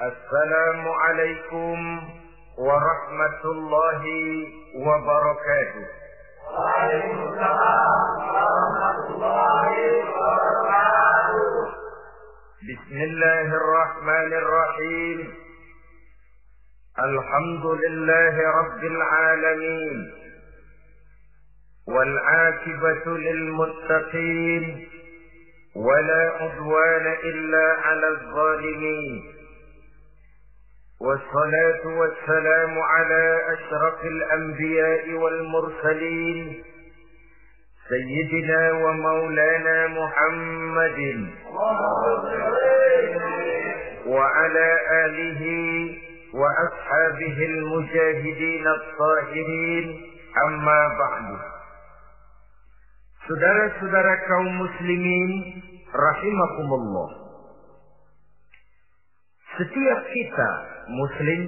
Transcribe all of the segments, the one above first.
السلام عليكم ورحمة الله وبركاته. وعليكم السلام ورحمة الله وبركاته. بسم الله الرحمن الرحيم. الحمد لله رب العالمين. والعاقبة للمتقين. ولا عدوان إلا على الظالمين. والصلاة والسلام على أشرف الأنبياء والمرسلين سيدنا ومولانا محمد وعلى آله وأصحابه المجاهدين الطاهرين أما بعد Saudara-saudara kaum muslimin rahimakumullah. Setiap kita muslim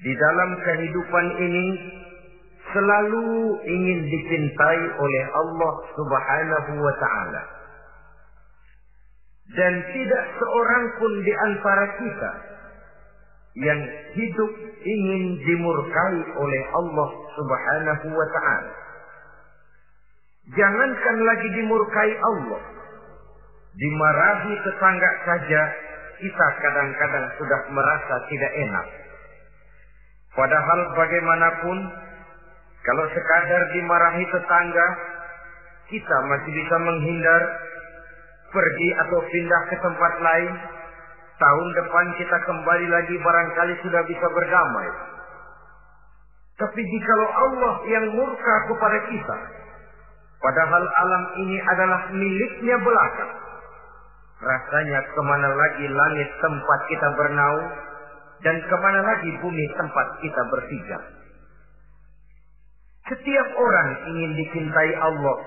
di dalam kehidupan ini selalu ingin dicintai oleh Allah Subhanahu wa taala. Dan tidak seorang pun di antara kita yang hidup ingin dimurkai oleh Allah Subhanahu wa taala. Jangankan lagi dimurkai Allah. Dimarahi tetangga saja, kita kadang-kadang sudah merasa tidak enak. Padahal bagaimanapun, kalau sekadar dimarahi tetangga, kita masih bisa menghindar, pergi atau pindah ke tempat lain. Tahun depan kita kembali lagi barangkali sudah bisa berdamai. Tapi jikalau Allah yang murka kepada kita, Padahal alam ini adalah miliknya belaka. Rasanya ke mana lagi langit tempat kita bernaung dan ke mana lagi bumi tempat kita berpijak. Setiap orang ingin dicintai Allah.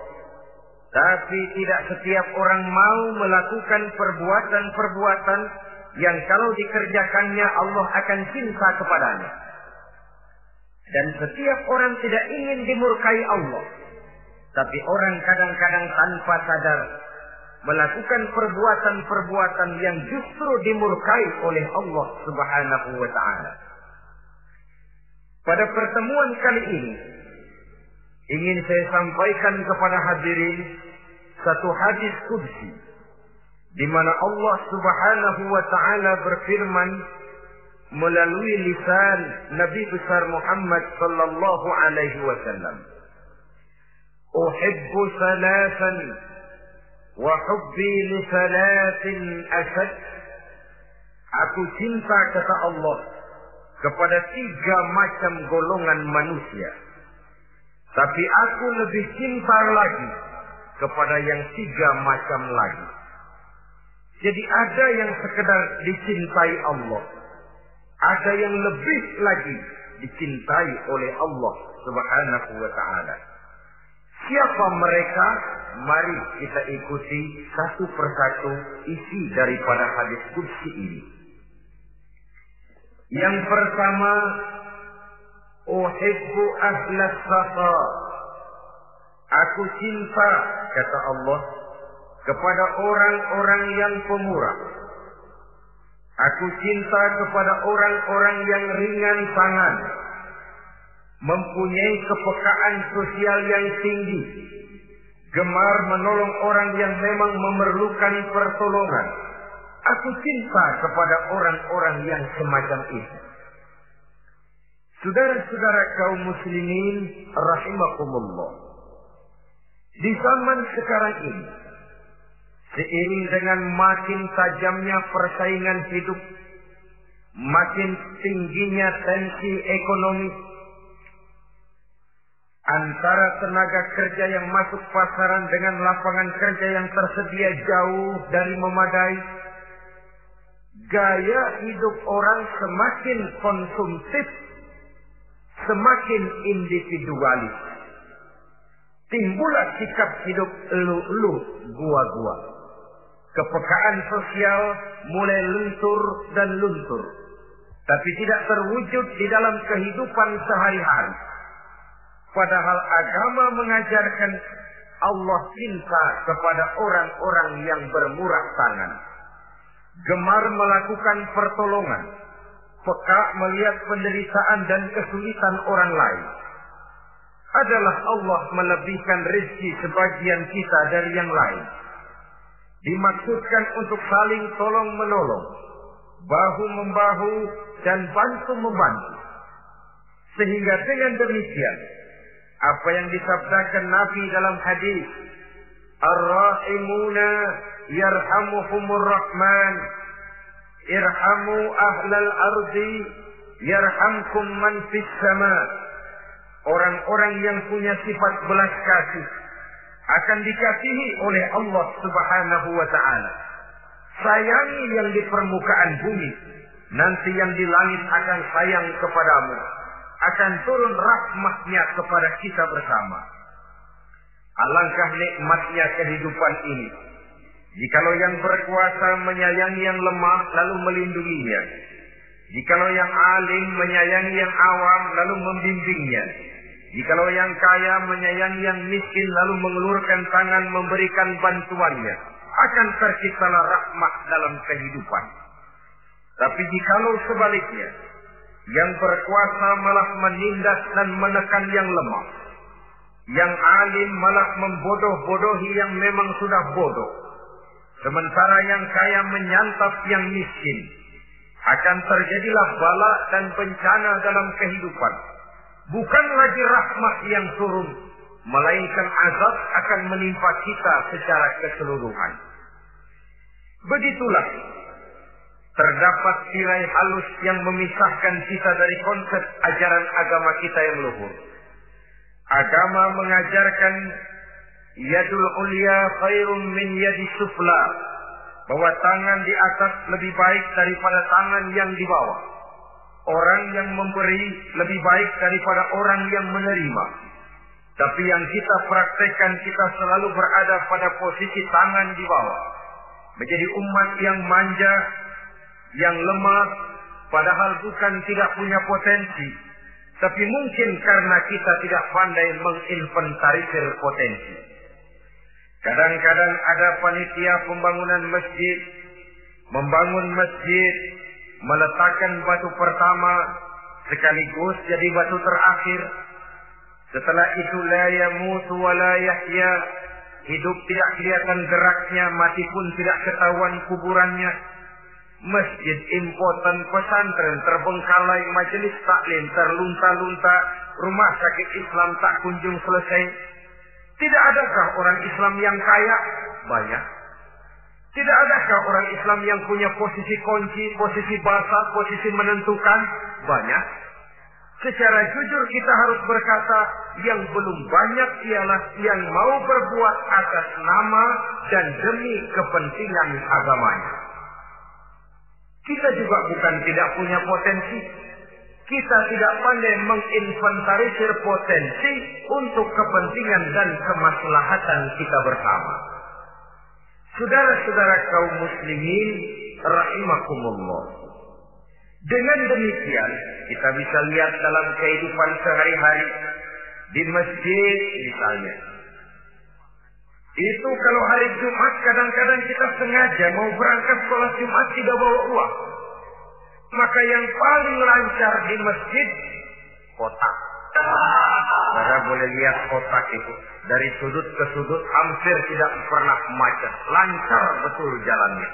Tapi tidak setiap orang mau melakukan perbuatan-perbuatan yang kalau dikerjakannya Allah akan cinta kepadanya. Dan setiap orang tidak ingin dimurkai Allah. Tapi orang kadang-kadang tanpa sadar melakukan perbuatan-perbuatan yang justru dimurkai oleh Allah Subhanahu wa taala. Pada pertemuan kali ini ingin saya sampaikan kepada hadirin satu hadis qudsi di mana Allah Subhanahu wa taala berfirman melalui lisan Nabi besar Muhammad sallallahu alaihi wasallam. Uhibbu salasan وحبي li salatin. Aku cinta kata Allah kepada tiga macam golongan manusia. Tapi aku lebih cinta lagi kepada yang tiga macam lagi. Jadi ada yang sekedar dicintai Allah. Ada yang lebih lagi dicintai oleh Allah subhanahu wa ta'ala. Siapa mereka? Mari kita ikuti satu persatu isi daripada hadis kudsi ini. Yang pertama, Uhibbu ahlas safa. Aku cinta, kata Allah, kepada orang-orang yang pemurah. Aku cinta kepada orang-orang yang ringan tangan mempunyai kepekaan sosial yang tinggi, gemar menolong orang yang memang memerlukan pertolongan. Aku cinta kepada orang-orang yang semacam itu. Saudara-saudara kaum muslimin rahimakumullah. Di zaman sekarang ini, seiring dengan makin tajamnya persaingan hidup, makin tingginya tensi ekonomi, antara tenaga kerja yang masuk pasaran dengan lapangan kerja yang tersedia jauh dari memadai. Gaya hidup orang semakin konsumtif, semakin individualis. Timbullah sikap hidup elu-elu, gua-gua. Kepekaan sosial mulai luntur dan luntur. Tapi tidak terwujud di dalam kehidupan sehari-hari Padahal agama mengajarkan Allah cinta kepada orang-orang yang bermurah tangan. gemar melakukan pertolongan, peka melihat penderitaan dan kesulitan orang lain. Adalah Allah melebihkan rezeki sebagian kita dari yang lain. Dimaksudkan untuk saling tolong menolong, bahu membahu dan bantu membantu. Sehingga dengan demikian, apa yang disabdakan Nabi dalam hadis, Ar-Rahimuna yarhamuhumur Rahman, irhamu ahlal ardi, yarhamkum man fis sama. Orang-orang yang punya sifat belas kasih akan dikasihi oleh Allah Subhanahu wa taala. Sayangi yang di permukaan bumi, nanti yang di langit akan sayang kepadamu akan turun rahmatnya kepada kita bersama. Alangkah nikmatnya kehidupan ini. Jikalau yang berkuasa menyayangi yang lemah lalu melindunginya. Jikalau yang alim menyayangi yang awam lalu membimbingnya. Jikalau yang kaya menyayangi yang miskin lalu mengelurkan tangan memberikan bantuannya. Akan terciptalah rahmat dalam kehidupan. Tapi jikalau sebaliknya, yang berkuasa malah menindas dan menekan yang lemah. Yang alim malah membodoh-bodohi yang memang sudah bodoh. Sementara yang kaya menyantap yang miskin. Akan terjadilah bala dan bencana dalam kehidupan. Bukan lagi rahmat yang turun. Melainkan azab akan menimpa kita secara keseluruhan. Begitulah terdapat tirai halus yang memisahkan kita dari konsep ajaran agama kita yang luhur. Agama mengajarkan yadul ulia khairun min yadi sufla. Bahwa tangan di atas lebih baik daripada tangan yang di bawah. Orang yang memberi lebih baik daripada orang yang menerima. Tapi yang kita praktekkan kita selalu berada pada posisi tangan di bawah. Menjadi umat yang manja, yang lemah padahal bukan tidak punya potensi tapi mungkin karena kita tidak pandai menginventarisir potensi. Kadang-kadang ada panitia pembangunan masjid membangun masjid meletakkan batu pertama sekaligus jadi batu terakhir. Setelah itu la yamutu wa hidup tidak kelihatan geraknya mati pun tidak ketahuan kuburannya masjid impoten pesantren terbengkalai majelis taklim terlunta-lunta rumah sakit Islam tak kunjung selesai. Tidak adakah orang Islam yang kaya? Banyak. Tidak adakah orang Islam yang punya posisi kunci posisi basah posisi menentukan? Banyak. Secara jujur kita harus berkata yang belum banyak ialah yang mau berbuat atas nama dan demi kepentingan agamanya kita juga bukan tidak punya potensi. Kita tidak pandai menginventarisir potensi untuk kepentingan dan kemaslahatan kita bersama. Saudara-saudara kaum muslimin rahimakumullah. Dengan demikian, kita bisa lihat dalam kehidupan sehari-hari di masjid misalnya itu kalau hari Jumat kadang-kadang kita sengaja mau berangkat sholat Jumat tidak bawa uang. Maka yang paling lancar di masjid kotak. Saudara boleh lihat kotak itu. Dari sudut ke sudut hampir tidak pernah macet. Lancar betul jalannya.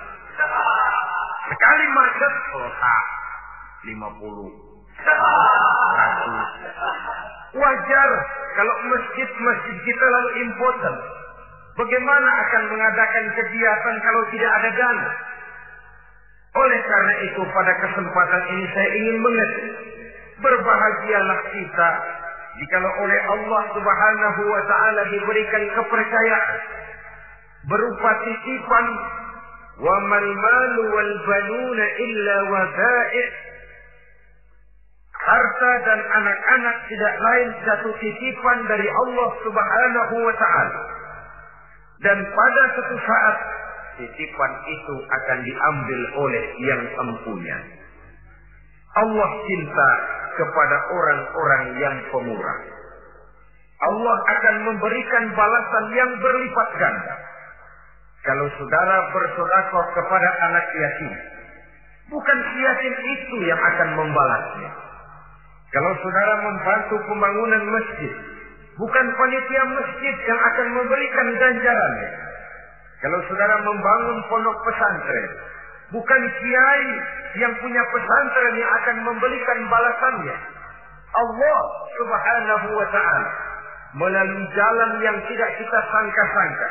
Sekali macet kotak. 50. 100. Wajar kalau masjid-masjid kita lalu impoten Bagaimana akan mengadakan kegiatan kalau tidak ada dana? Oleh karena itu pada kesempatan ini saya ingin mengerti. Berbahagialah kita jikalau oleh Allah Subhanahu wa taala diberikan kepercayaan berupa titipan wa mal malu wal banuna illa wadai' harta dan anak-anak tidak lain satu titipan dari Allah Subhanahu wa taala dan pada suatu saat titipan itu akan diambil oleh yang empunya. Allah cinta kepada orang-orang yang pemurah. Allah akan memberikan balasan yang berlipat ganda. Kalau saudara bersodakoh kepada anak yatim, bukan si yatim itu yang akan membalasnya. Kalau saudara membantu pembangunan masjid, bukan panitia masjid yang akan memberikan ganjarannya. Kalau saudara membangun pondok pesantren, bukan kiai yang punya pesantren yang akan memberikan balasannya. Allah Subhanahu wa taala melalui jalan yang tidak kita sangka-sangka,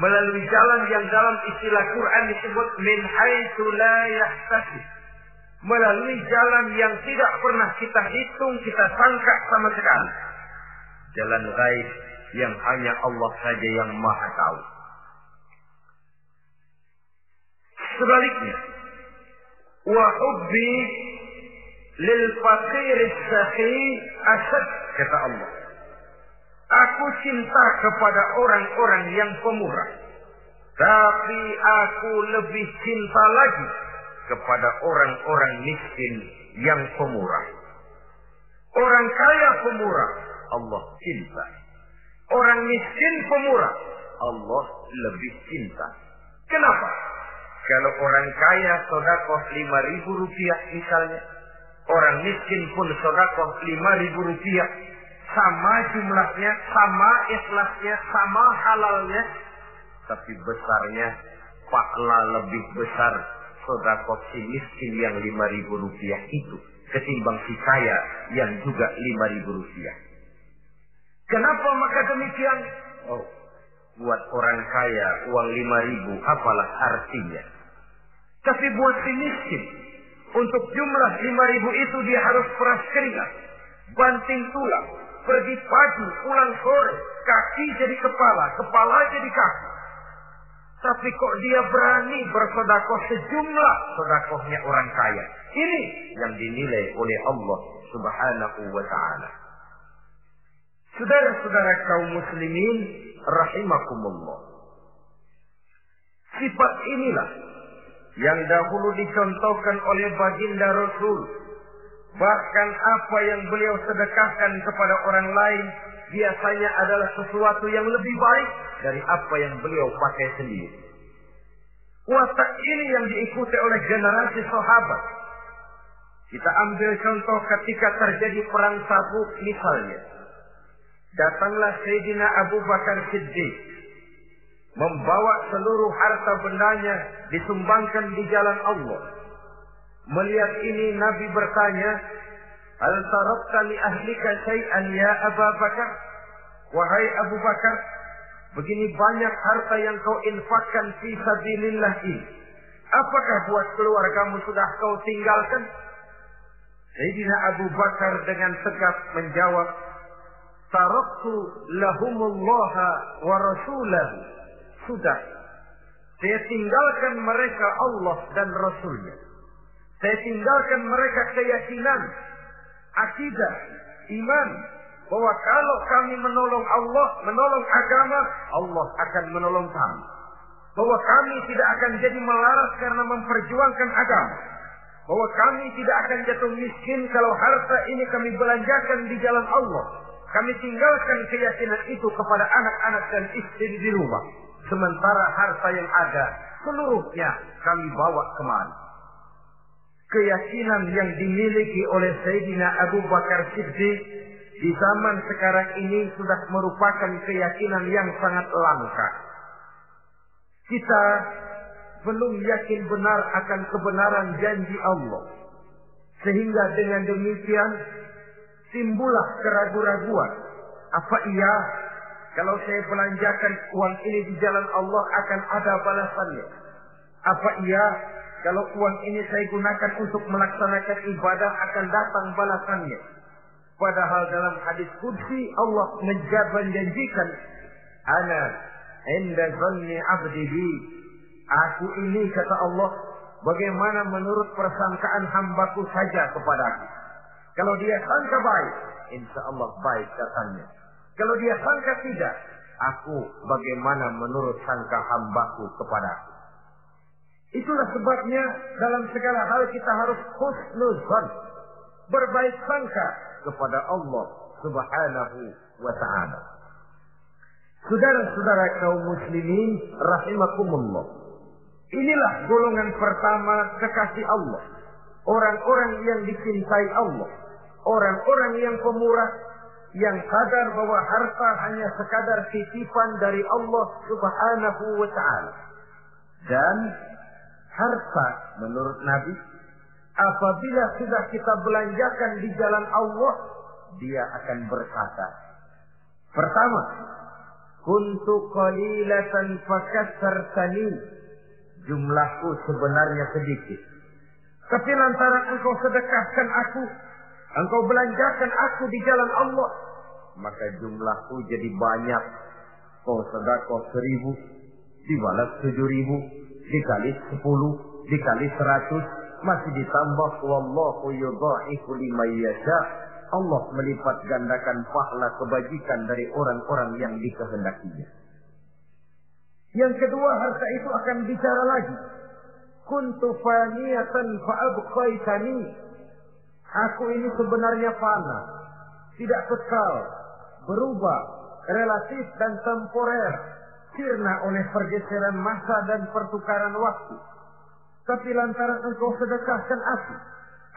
melalui jalan yang dalam istilah Quran disebut min haitsu la yahtasib. Melalui jalan yang tidak pernah kita hitung, kita sangka sama sekali. Jalan gaib yang hanya Allah saja yang maha tahu. Sebaliknya, wa hubbi lil faqir sakhi asad kata Allah. Aku cinta kepada orang-orang yang pemurah. Tapi aku lebih cinta lagi kepada orang-orang miskin yang pemurah. Orang kaya pemurah, Allah cinta. Orang miskin pemurah, Allah lebih cinta. Kenapa? Kalau orang kaya sodakoh lima ribu rupiah misalnya. Orang miskin pun sodakoh lima ribu rupiah. Sama jumlahnya, sama ikhlasnya, sama halalnya. Tapi besarnya, pakla lebih besar sodakoh si miskin yang lima ribu rupiah itu. Ketimbang si kaya yang juga lima ribu rupiah. Kenapa maka demikian? Oh, buat orang kaya uang lima ribu apalah artinya? Tapi buat si miskin, untuk jumlah lima ribu itu dia harus peras keringat, banting tulang, pergi pagi, pulang sore, kaki jadi kepala, kepala jadi kaki. Tapi kok dia berani bersodakoh sejumlah sodakohnya orang kaya. Ini yang dinilai oleh Allah subhanahu wa ta'ala. Saudara-saudara kaum muslimin rahimakumullah. Sifat inilah yang dahulu dicontohkan oleh baginda Rasul. Bahkan apa yang beliau sedekahkan kepada orang lain biasanya adalah sesuatu yang lebih baik dari apa yang beliau pakai sendiri. Watak ini yang diikuti oleh generasi sahabat. Kita ambil contoh ketika terjadi perang Tabuk misalnya. Datanglah Sayyidina Abu Bakar Siddiq membawa seluruh harta bendanya disumbangkan di jalan Allah. Melihat ini Nabi bertanya, "Hal tarakta li ahlika syai'an ya Abu Bakar?" Wahai Abu Bakar, begini banyak harta yang kau infakkan fi sabilillah ini. Apakah buat keluargamu sudah kau tinggalkan? Sayyidina Abu Bakar dengan tegas menjawab, "Taraktu lahumullaha wa rasulahu." sudah. Saya tinggalkan mereka Allah dan Rasulnya. Saya tinggalkan mereka keyakinan, akidah, iman. Bahwa kalau kami menolong Allah, menolong agama, Allah akan menolong kami. Bahwa kami tidak akan jadi melarat karena memperjuangkan agama. Bahwa kami tidak akan jatuh miskin kalau harta ini kami belanjakan di jalan Allah. Kami tinggalkan keyakinan itu kepada anak-anak dan istri di rumah. Sementara harta yang ada seluruhnya kami bawa kemari. Keyakinan yang dimiliki oleh Sayyidina Abu Bakar Siddiq di zaman sekarang ini sudah merupakan keyakinan yang sangat langka. Kita belum yakin benar akan kebenaran janji Allah. Sehingga dengan demikian timbullah keraguan-raguan. Apa iya kalau saya belanjakan uang ini di jalan Allah akan ada balasannya. Apa iya kalau uang ini saya gunakan untuk melaksanakan ibadah akan datang balasannya. Padahal dalam hadis kudsi Allah menjanjikan ana inda zanni abdi. Aku ini kata Allah bagaimana menurut persangkaan hambaku saja kepadaku. Kalau dia sangka baik, insya Allah baik katanya. Kalau dia sangka tidak, aku bagaimana menurut sangka hambaku kepadaku. Itulah sebabnya dalam segala hal kita harus husnuzan. Berbaik sangka kepada Allah subhanahu wa ta'ala. Saudara-saudara kaum muslimin rahimakumullah. Inilah golongan pertama kekasih Allah. Orang-orang yang dicintai Allah. Orang-orang yang pemurah. Yang sadar bahwa harta hanya sekadar titipan dari Allah subhanahu wa ta'ala. Dan harta menurut Nabi. Apabila sudah kita belanjakan di jalan Allah. Dia akan berkata. Pertama. Kuntu qalilatan fakasartani jumlahku sebenarnya sedikit. Tapi lantaran engkau sedekahkan aku, engkau belanjakan aku di jalan Allah, maka jumlahku jadi banyak. Kau sedekah seribu, dibalas tujuh ribu, dikali sepuluh, dikali seratus, masih ditambah wallahu yudha'ifu liman yasha. Allah melipat gandakan pahala kebajikan dari orang-orang yang dikehendakinya. Yang kedua harta itu akan bicara lagi. Kuntu faniyatan fa'abqaitani. Aku ini sebenarnya fana. Tidak kekal. Berubah. Relatif dan temporer. Sirna oleh pergeseran masa dan pertukaran waktu. Tapi lantaran engkau sedekahkan aku.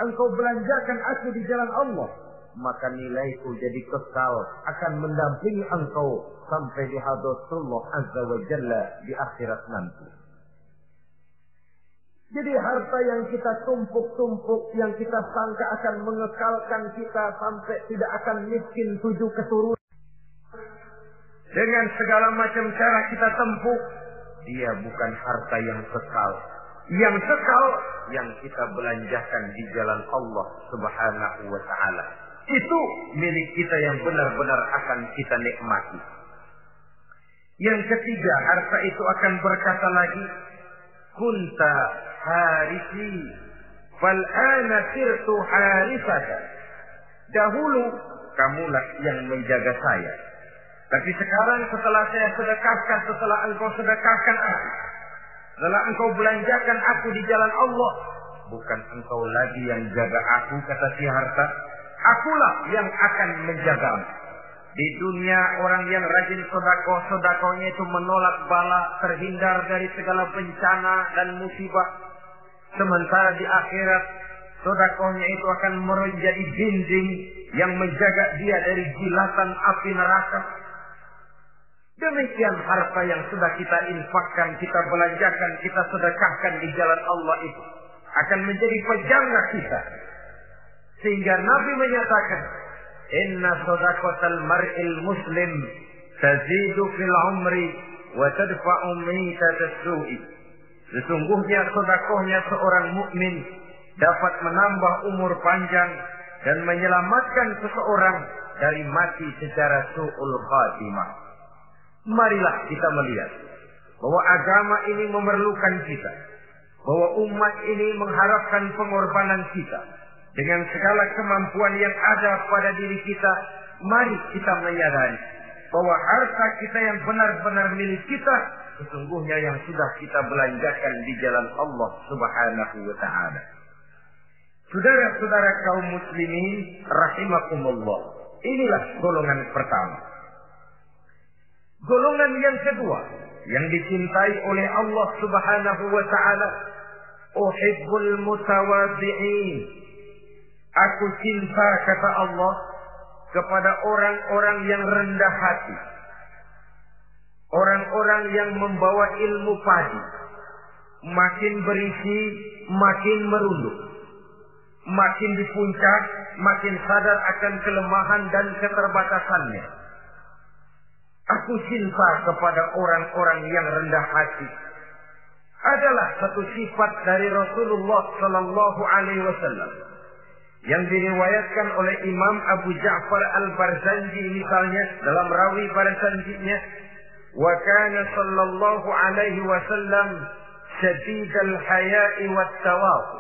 Engkau belanjakan aku di jalan Allah. Maka nilaiku jadi kekal. Akan mendampingi engkau sampai di hadratullah azza wa jalla di akhirat nanti. Jadi harta yang kita tumpuk-tumpuk, yang kita sangka akan mengekalkan kita sampai tidak akan miskin tujuh keturunan. Dengan segala macam cara kita tempuh, dia bukan harta yang kekal. Yang kekal, yang kita belanjakan di jalan Allah subhanahu wa ta'ala. Itu milik kita yang benar-benar akan kita nikmati. Yang ketiga, harta itu akan berkata lagi, Kunta harisi, fal ana sirtu harisata. Dahulu kamulah yang menjaga saya. Tapi sekarang setelah saya sedekahkan, setelah engkau sedekahkan aku, setelah engkau belanjakan aku di jalan Allah, bukan engkau lagi yang jaga aku, kata si harta, akulah yang akan menjagamu. Di dunia orang yang rajin sodako, sodakonya itu menolak bala, terhindar dari segala bencana dan musibah. Sementara di akhirat, sodakonya itu akan menjadi dinding yang menjaga dia dari jilatan api neraka. Demikian harta yang sudah kita infakkan, kita belanjakan, kita sedekahkan di jalan Allah itu. Akan menjadi pejaga kita. Sehingga Nabi menyatakan, Inna sadaqatal mar'il muslim tazidu fil umri wa tadfa'u mitatas su'i. Sesungguhnya sedekahnya seorang mukmin dapat menambah umur panjang dan menyelamatkan seseorang dari mati secara su'ul khatimah. Marilah kita melihat bahwa agama ini memerlukan kita. Bahwa umat ini mengharapkan pengorbanan kita dengan segala kemampuan yang ada pada diri kita, mari kita menyadari bahwa harta kita yang benar-benar milik kita sesungguhnya yang sudah kita belanjakan di jalan Allah Subhanahu wa taala. Saudara-saudara kaum muslimin rahimakumullah. Inilah golongan pertama. Golongan yang kedua yang dicintai oleh Allah Subhanahu wa taala, uhibbul mutawadhi'in Aku cinta kata Allah kepada orang-orang yang rendah hati. Orang-orang yang membawa ilmu padi. Makin berisi, makin merunduk. Makin di puncak, makin sadar akan kelemahan dan keterbatasannya. Aku cinta kepada orang-orang yang rendah hati. Adalah satu sifat dari Rasulullah Sallallahu Alaihi Wasallam yang diriwayatkan oleh Imam Abu Ja'far Al-Barzanji misalnya dalam rawi Barzanjinya kana sallallahu alaihi wasallam syadid al-haya'i wat tawadhu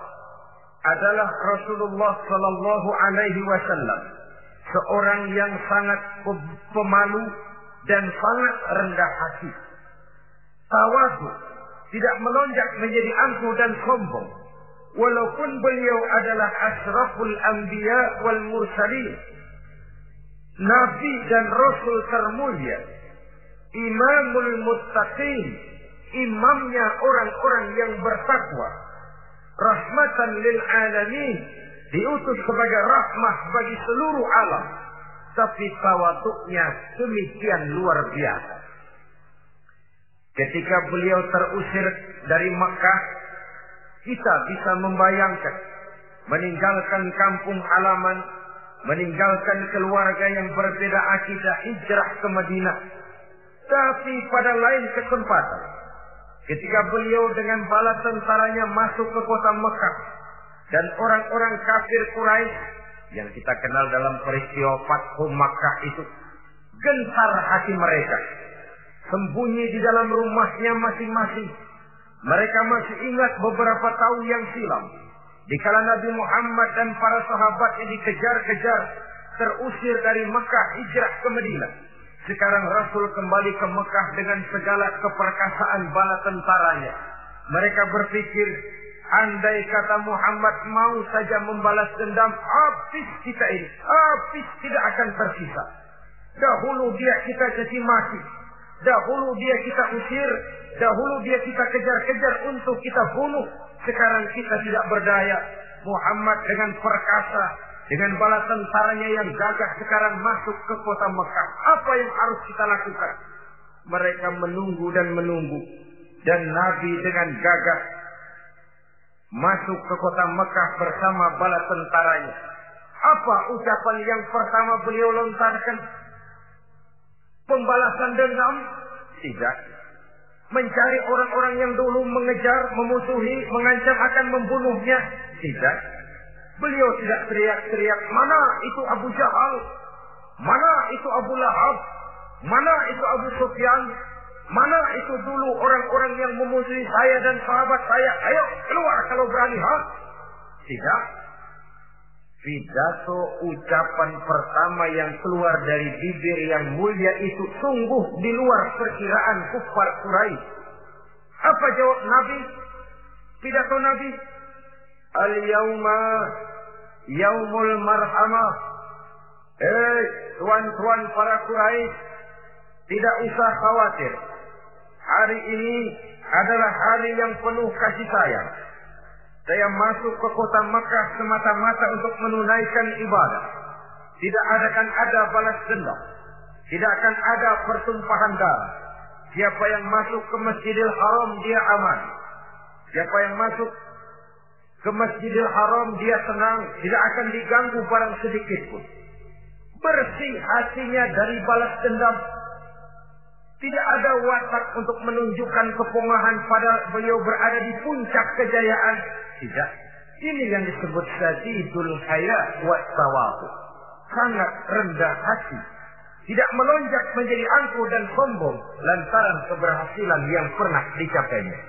adalah Rasulullah sallallahu alaihi wasallam. Seorang yang sangat pemalu dan sangat rendah hati. Tawadhu tidak melonjak menjadi angkuh dan sombong. Walaupun beliau adalah asraful anbiya wal mursalin. Nabi dan rasul termulia imamul muttaqin, imamnya orang-orang yang bertakwa, rahmatan lil alamin, diutus sebagai rahmah bagi seluruh alam. Tapi tawatuknya demikian luar biasa. Ketika beliau terusir dari Mekah, kita bisa membayangkan meninggalkan kampung halaman, meninggalkan keluarga yang berbeda akidah hijrah ke Madinah. Tapi pada lain kesempatan, ketika beliau dengan bala tentaranya masuk ke kota Mekah dan orang-orang kafir Quraisy yang kita kenal dalam peristiwa Fathu Makkah itu gentar hati mereka sembunyi di dalam rumahnya masing-masing. Mereka masih ingat beberapa tahun yang silam di kala Nabi Muhammad dan para sahabatnya dikejar-kejar terusir dari Mekah hijrah ke Madinah sekarang Rasul kembali ke Mekah dengan segala keperkasaan bala tentaranya mereka berpikir Andai kata Muhammad mau saja membalas dendam, habis kita ini. Habis tidak akan tersisa. Dahulu dia kita caci maki. Dahulu dia kita usir. Dahulu dia kita kejar-kejar untuk kita bunuh. Sekarang kita tidak berdaya. Muhammad dengan perkasa. Dengan bala tentaranya yang gagah sekarang masuk ke kota Mekah. Apa yang harus kita lakukan? Mereka menunggu dan menunggu. Dan Nabi dengan gagah masuk ke kota Mekah bersama bala tentaranya. Apa ucapan yang pertama beliau lontarkan? Pembalasan dendam? Tidak. Mencari orang-orang yang dulu mengejar, memusuhi, mengancam akan membunuhnya? Tidak. Beliau tidak teriak-teriak, mana itu Abu Jahal? Mana itu Abu Lahab? Mana itu Abu Sufyan? Mana itu dulu orang-orang yang memusuhi saya dan sahabat saya? Ayo keluar kalau berani, ha? Tidak. Pidato ucapan pertama yang keluar dari bibir yang mulia itu sungguh di luar perkiraan kufar Quraisy. Apa jawab Nabi? Pidato Nabi? Al-yauma yaumul marhamah. Eh, tuan-tuan para Quraisy, tidak usah khawatir. Hari ini adalah hari yang penuh kasih sayang. Saya masuk ke kota Mekah semata-mata untuk menunaikan ibadah. Tidak akan ada balas dendam. Tidak akan ada pertumpahan darah. Siapa yang masuk ke Masjidil Haram dia aman. Siapa yang masuk ke Masjidil Haram dia tenang, tidak akan diganggu barang sedikit pun. Bersih hatinya dari balas dendam, tidak ada watak untuk menunjukkan kepongahan pada beliau berada di puncak kejayaan. Tidak. Ini yang disebut sadidul haya wa. Sangat rendah hati. Tidak melonjak menjadi angkuh dan sombong lantaran keberhasilan yang pernah dicapainya.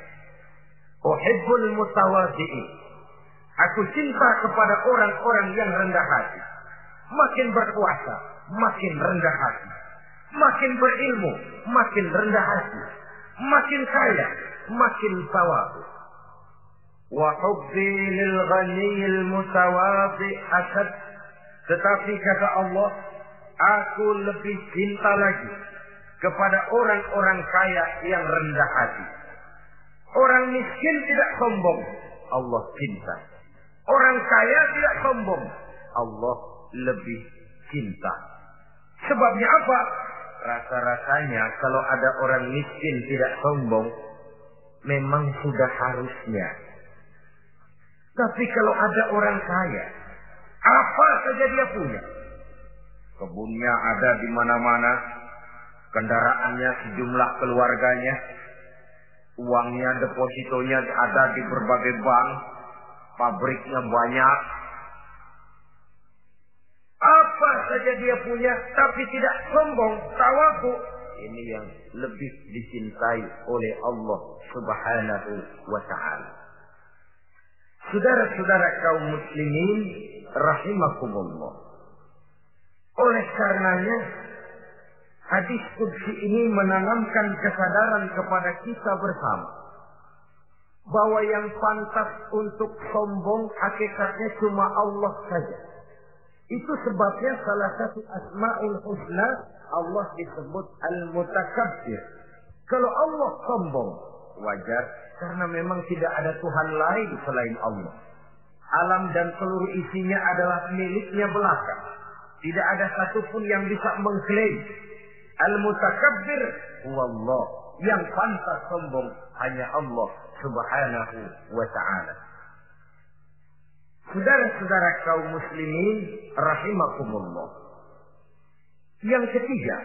Uhibbul mutawadi'in. Aku cinta kepada orang-orang yang rendah hati. Makin berkuasa, makin rendah hati Makin berilmu, makin rendah hati. Makin kaya, makin tawadhu. Lil ghaniyil mutawadhi asad. Tetapi kata Allah, aku lebih cinta lagi kepada orang-orang kaya yang rendah hati. Orang miskin tidak sombong, Allah cinta. Orang kaya tidak sombong, Allah lebih cinta. Sebabnya apa? Rasa-rasanya kalau ada orang miskin tidak sombong, memang sudah harusnya. Tapi kalau ada orang kaya, apa saja dia punya. Kebunnya ada di mana-mana, kendaraannya sejumlah keluarganya, uangnya, depositonya ada di berbagai bank, pabriknya banyak, apa saja dia punya, tapi tidak sombong, tawaku. Ini yang lebih dicintai oleh Allah subhanahu wa ta'ala. Saudara-saudara kaum muslimin, rahimakumullah. Oleh karenanya, hadis kudsi ini menanamkan kesadaran kepada kita bersama. Bahwa yang pantas untuk sombong hakikatnya cuma Allah saja Itu sebabnya salah satu asma'ul husna Allah disebut al-mutakabbir. Kalau Allah sombong, wajar karena memang tidak ada Tuhan lain selain Allah. Alam dan seluruh isinya adalah miliknya belaka. Tidak ada satupun yang bisa mengklaim. Al-mutakabbir wallah. Yang pantas sombong hanya Allah subhanahu wa ta'ala. Saudara-saudara kaum muslimin rahimakumullah. Yang ketiga,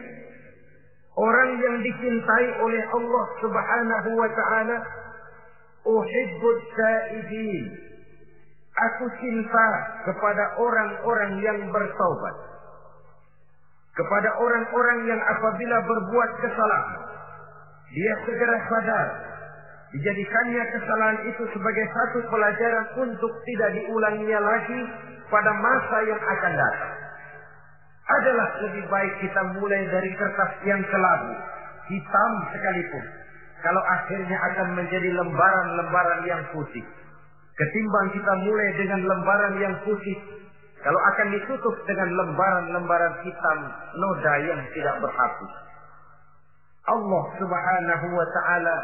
orang yang dicintai oleh Allah Subhanahu wa taala uhibbut taibin. Aku cinta kepada orang-orang yang bertaubat. Kepada orang-orang yang apabila berbuat kesalahan, dia segera sadar Dijadikannya kesalahan itu sebagai satu pelajaran untuk tidak diulanginya lagi pada masa yang akan datang. Adalah lebih baik kita mulai dari kertas yang kelabu, hitam sekalipun. Kalau akhirnya akan menjadi lembaran-lembaran yang putih. Ketimbang kita mulai dengan lembaran yang putih, kalau akan ditutup dengan lembaran-lembaran hitam noda yang tidak berhapus. Allah Subhanahu wa taala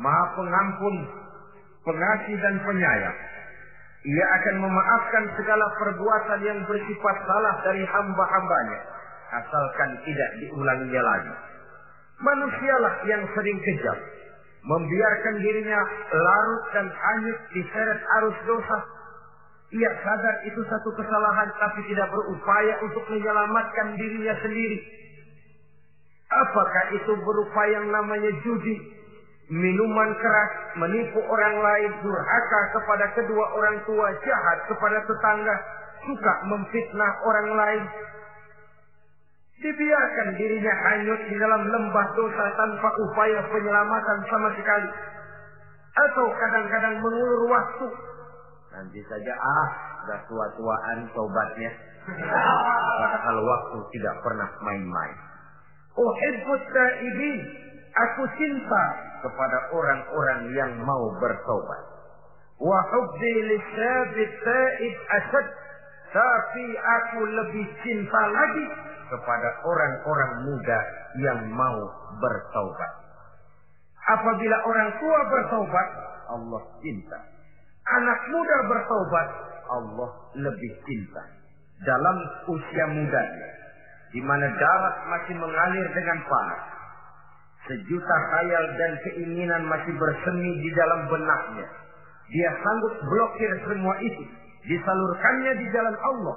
Maha pengampun, pengasih dan penyayang. Ia akan memaafkan segala perbuatan yang bersifat salah dari hamba-hambanya. Asalkan tidak diulanginya lagi. Manusialah yang sering kejam. Membiarkan dirinya larut dan hanyut diseret arus dosa. Ia sadar itu satu kesalahan tapi tidak berupaya untuk menyelamatkan dirinya sendiri. Apakah itu berupa yang namanya judi? Minuman keras, menipu orang lain, durhaka kepada kedua orang tua, jahat kepada tetangga, suka memfitnah orang lain. Dibiarkan dirinya hanyut di dalam lembah dosa tanpa upaya penyelamatan sama sekali. Atau kadang-kadang mengulur waktu. Nanti saja ah, sudah tua-tuaan tobatnya. Padahal waktu tidak pernah main-main. Uhibbut taibin. Aku cinta kepada orang-orang yang mau bertobat. Wa hubbi lisabit taib asad. Tapi aku lebih cinta lagi kepada orang-orang muda yang mau bertobat. Apabila orang tua bertobat, Allah cinta. Anak muda bertobat, Allah lebih cinta. Dalam usia mudanya, di mana darah masih mengalir dengan panas, Sejuta khayal dan keinginan masih bersemi di dalam benaknya. Dia sanggup blokir semua itu. Disalurkannya di jalan Allah.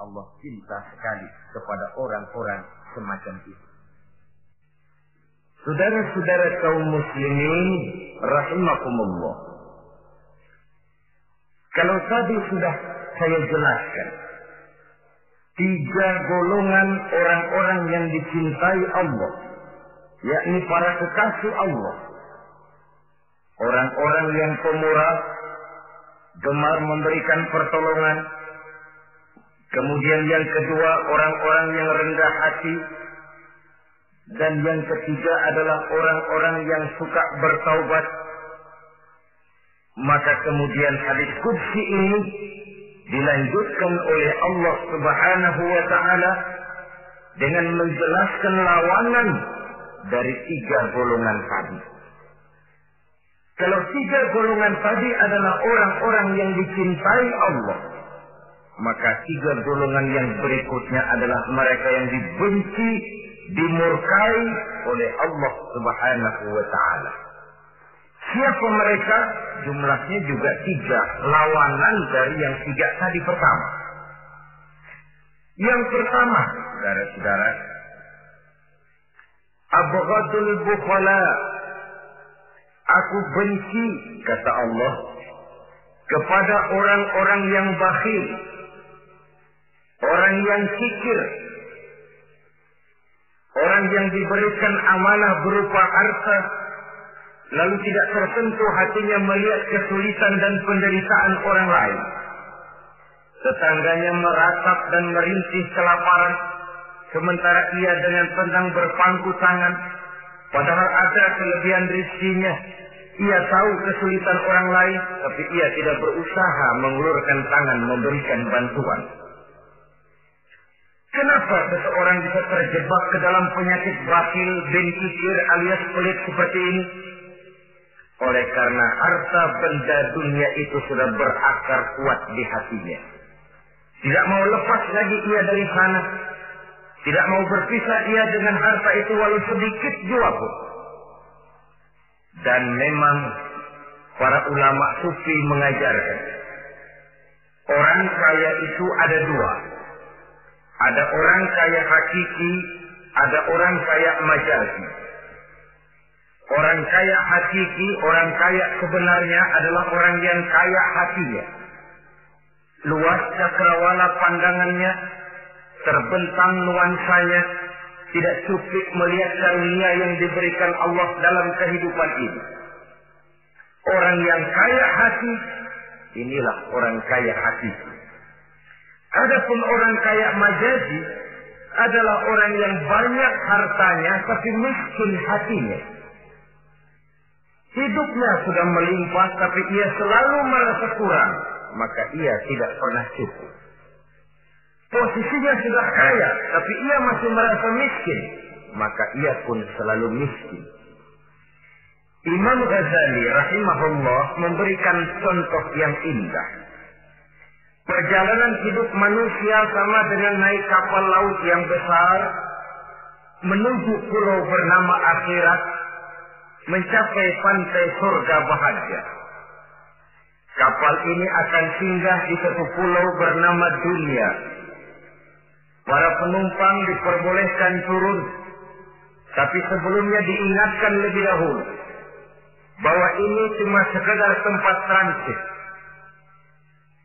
Allah cinta sekali kepada orang-orang semacam itu. Saudara-saudara kaum muslimin rahimakumullah. Kalau tadi sudah saya jelaskan tiga golongan orang-orang yang dicintai Allah yakni para kekasih Allah. Orang-orang yang pemurah, gemar memberikan pertolongan. Kemudian yang kedua, orang-orang yang rendah hati. Dan yang ketiga adalah orang-orang yang suka bertaubat. Maka kemudian hadis kudsi ini dilanjutkan oleh Allah Subhanahu wa taala dengan menjelaskan lawanan dari tiga golongan tadi. Kalau tiga golongan tadi adalah orang-orang yang dicintai Allah, maka tiga golongan yang berikutnya adalah mereka yang dibenci, dimurkai oleh Allah Subhanahu wa taala. Siapa mereka? Jumlahnya juga tiga, lawanan dari yang tiga tadi pertama. Yang pertama, saudara-saudara, Abghadul bukhala. Aku benci, kata Allah, kepada orang-orang yang bakhil. Orang yang kikir. Orang yang diberikan amanah berupa harta. Lalu tidak tersentuh hatinya melihat kesulitan dan penderitaan orang lain. Tetangganya meratap dan merintih kelaparan Sementara ia dengan tenang berpangku tangan. Padahal ada kelebihan rizkinya. Ia tahu kesulitan orang lain. Tapi ia tidak berusaha mengulurkan tangan memberikan bantuan. Kenapa seseorang bisa terjebak ke dalam penyakit batil dan kikir alias pelit seperti ini? Oleh karena harta benda dunia itu sudah berakar kuat di hatinya. Tidak mau lepas lagi ia dari sana. Tidak mau berpisah ia dengan harta itu walau sedikit jua pun. Dan memang para ulama sufi mengajarkan. Orang kaya itu ada dua. Ada orang kaya hakiki, ada orang kaya majazi. Orang kaya hakiki, orang kaya sebenarnya adalah orang yang kaya hatinya. Luas cakrawala pandangannya, terbentang nuansanya, tidak cukup melihat karunia yang diberikan Allah dalam kehidupan ini. Orang yang kaya hati, inilah orang kaya hati. Adapun orang kaya majazi adalah orang yang banyak hartanya tapi miskin hatinya. Hidupnya sudah melimpah tapi ia selalu merasa kurang, maka ia tidak pernah cukup. Posisinya sudah kaya tapi ia masih merasa miskin, maka ia pun selalu miskin. Imam Ghazali rahimahullah memberikan contoh yang indah. Perjalanan hidup manusia sama dengan naik kapal laut yang besar menuju pulau bernama akhirat mencapai pantai surga bahagia. Kapal ini akan singgah di satu pulau bernama dunia. Para penumpang diperbolehkan turun, tapi sebelumnya diingatkan lebih dahulu bahwa ini cuma sekedar tempat transit.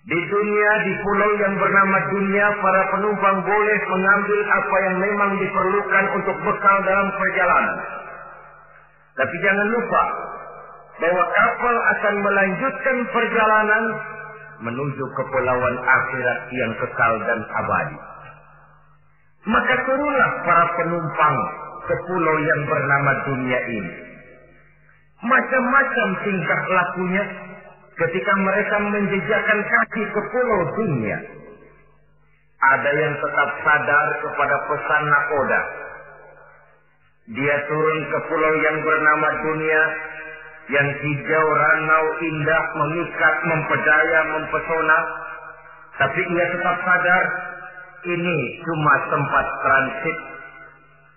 Di dunia, di pulau yang bernama dunia, para penumpang boleh mengambil apa yang memang diperlukan untuk bekal dalam perjalanan. Tapi jangan lupa bahwa kapal akan melanjutkan perjalanan menuju kepulauan akhirat yang kekal dan abadi. Maka turunlah para penumpang ke pulau yang bernama dunia ini. Macam-macam tingkah lakunya ketika mereka menjejakkan kaki ke pulau dunia. Ada yang tetap sadar kepada pesan nakoda. Dia turun ke pulau yang bernama dunia, yang hijau, ranau, indah, memikat, mempedaya, mempesona. Tapi ia tetap sadar, ini cuma tempat transit.